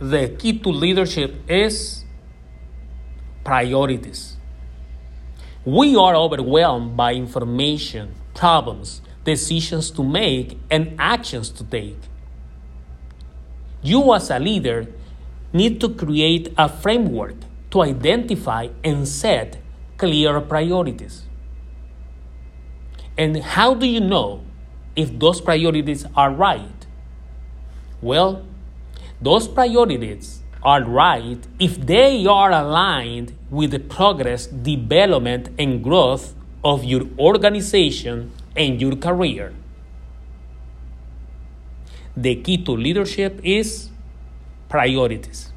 the key to leadership is priorities. We are overwhelmed by information, problems, decisions to make, and actions to take. You, as a leader, need to create a framework to identify and set clear priorities. And how do you know if those priorities are right? Well, those priorities are right if they are aligned with the progress, development, and growth of your organization and your career. The key to leadership is priorities.